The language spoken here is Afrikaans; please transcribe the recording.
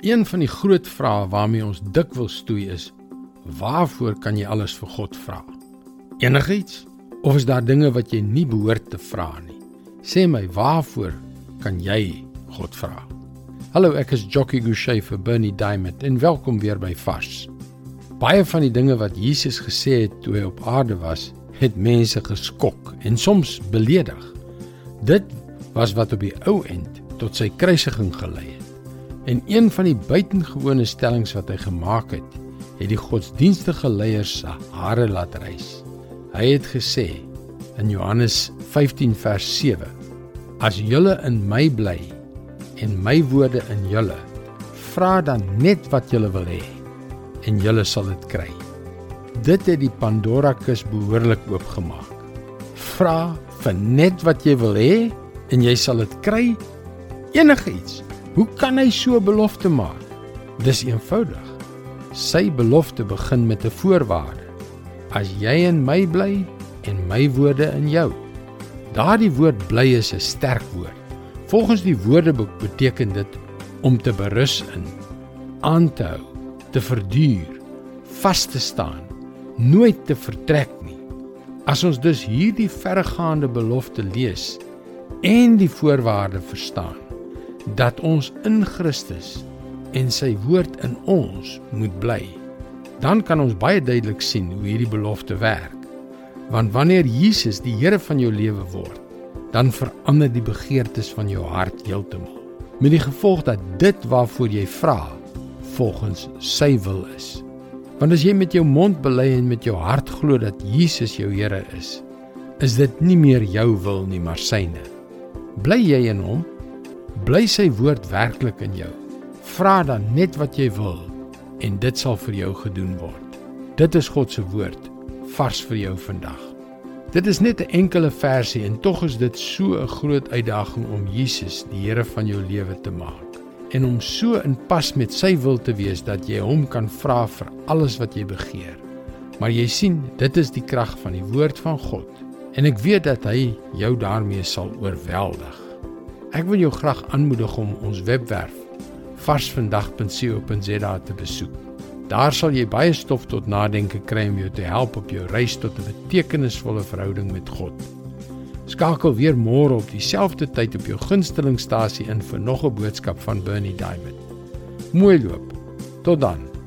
Een van die groot vrae waarmee ons dikwels stoei is: Waarvoor kan jy alles vir God vra? Enigiets? Of is daar dinge wat jy nie behoort te vra nie? Sê my, waarvoor kan jy God vra? Hallo, ek is Jockey Gouchee vir Bernie Diamond en welkom weer by Vars. Baie van die dinge wat Jesus gesê het toe hy op aarde was, het mense geskok en soms beledig. Dit was wat op die ou end tot sy kruisiging gelei het. En een van die buitengewone stellings wat hy gemaak het, het die godsdienstige leiers se hare laat rys. Hy het gesê in Johannes 15 vers 7: As julle in my bly en my woorde in julle, vra dan net wat julle wil hê en julle sal dit kry. Dit het die Pandora kus behoorlik oopgemaak. Vra vir net wat jy wil hê en jy sal dit kry. Enigiets Hoe kan hy so 'n belofte maak? Dis eenvoudig. Sy belofte begin met 'n voorwaarde. As jy in my bly en my woorde in jou. Daardie woord bly is 'n sterk woord. Volgens die Woordeboek beteken dit om te berus in, aan te hou, te verduur, vas te staan, nooit te vertrek nie. As ons dus hierdie verregaande belofte lees en die voorwaarde verstaan, dat ons in Christus en sy woord in ons moet bly. Dan kan ons baie duidelik sien hoe hierdie belofte werk. Want wanneer Jesus die Here van jou lewe word, dan verander die begeertes van jou hart heeltemal. Met die gevolg dat dit waarvoor jy vra, volgens sy wil is. Want as jy met jou mond bely en met jou hart glo dat Jesus jou Here is, is dit nie meer jou wil nie, maar syne. Bly jy in hom? Bly sy woord werklik in jou. Vra dan net wat jy wil en dit sal vir jou gedoen word. Dit is God se woord vars vir jou vandag. Dit is net 'n enkele versie en tog is dit so 'n groot uitdaging om Jesus die Here van jou lewe te maak en om so in pas met sy wil te wees dat jy hom kan vra vir alles wat jy begeer. Maar jy sien, dit is die krag van die woord van God en ek weet dat hy jou daarmee sal oorweldig. Ek wil jou graag aanmoedig om ons webwerf varsvandag.co.za te besoek. Daar sal jy baie stof tot nadenke kry om jou te help op jou reis tot 'n betekenisvolle verhouding met God. Skakel weer môre op dieselfde tyd op jou gunstelingstasie in vir nog 'n boodskap van Bernie Diamond. Mooi loop. Tot dan.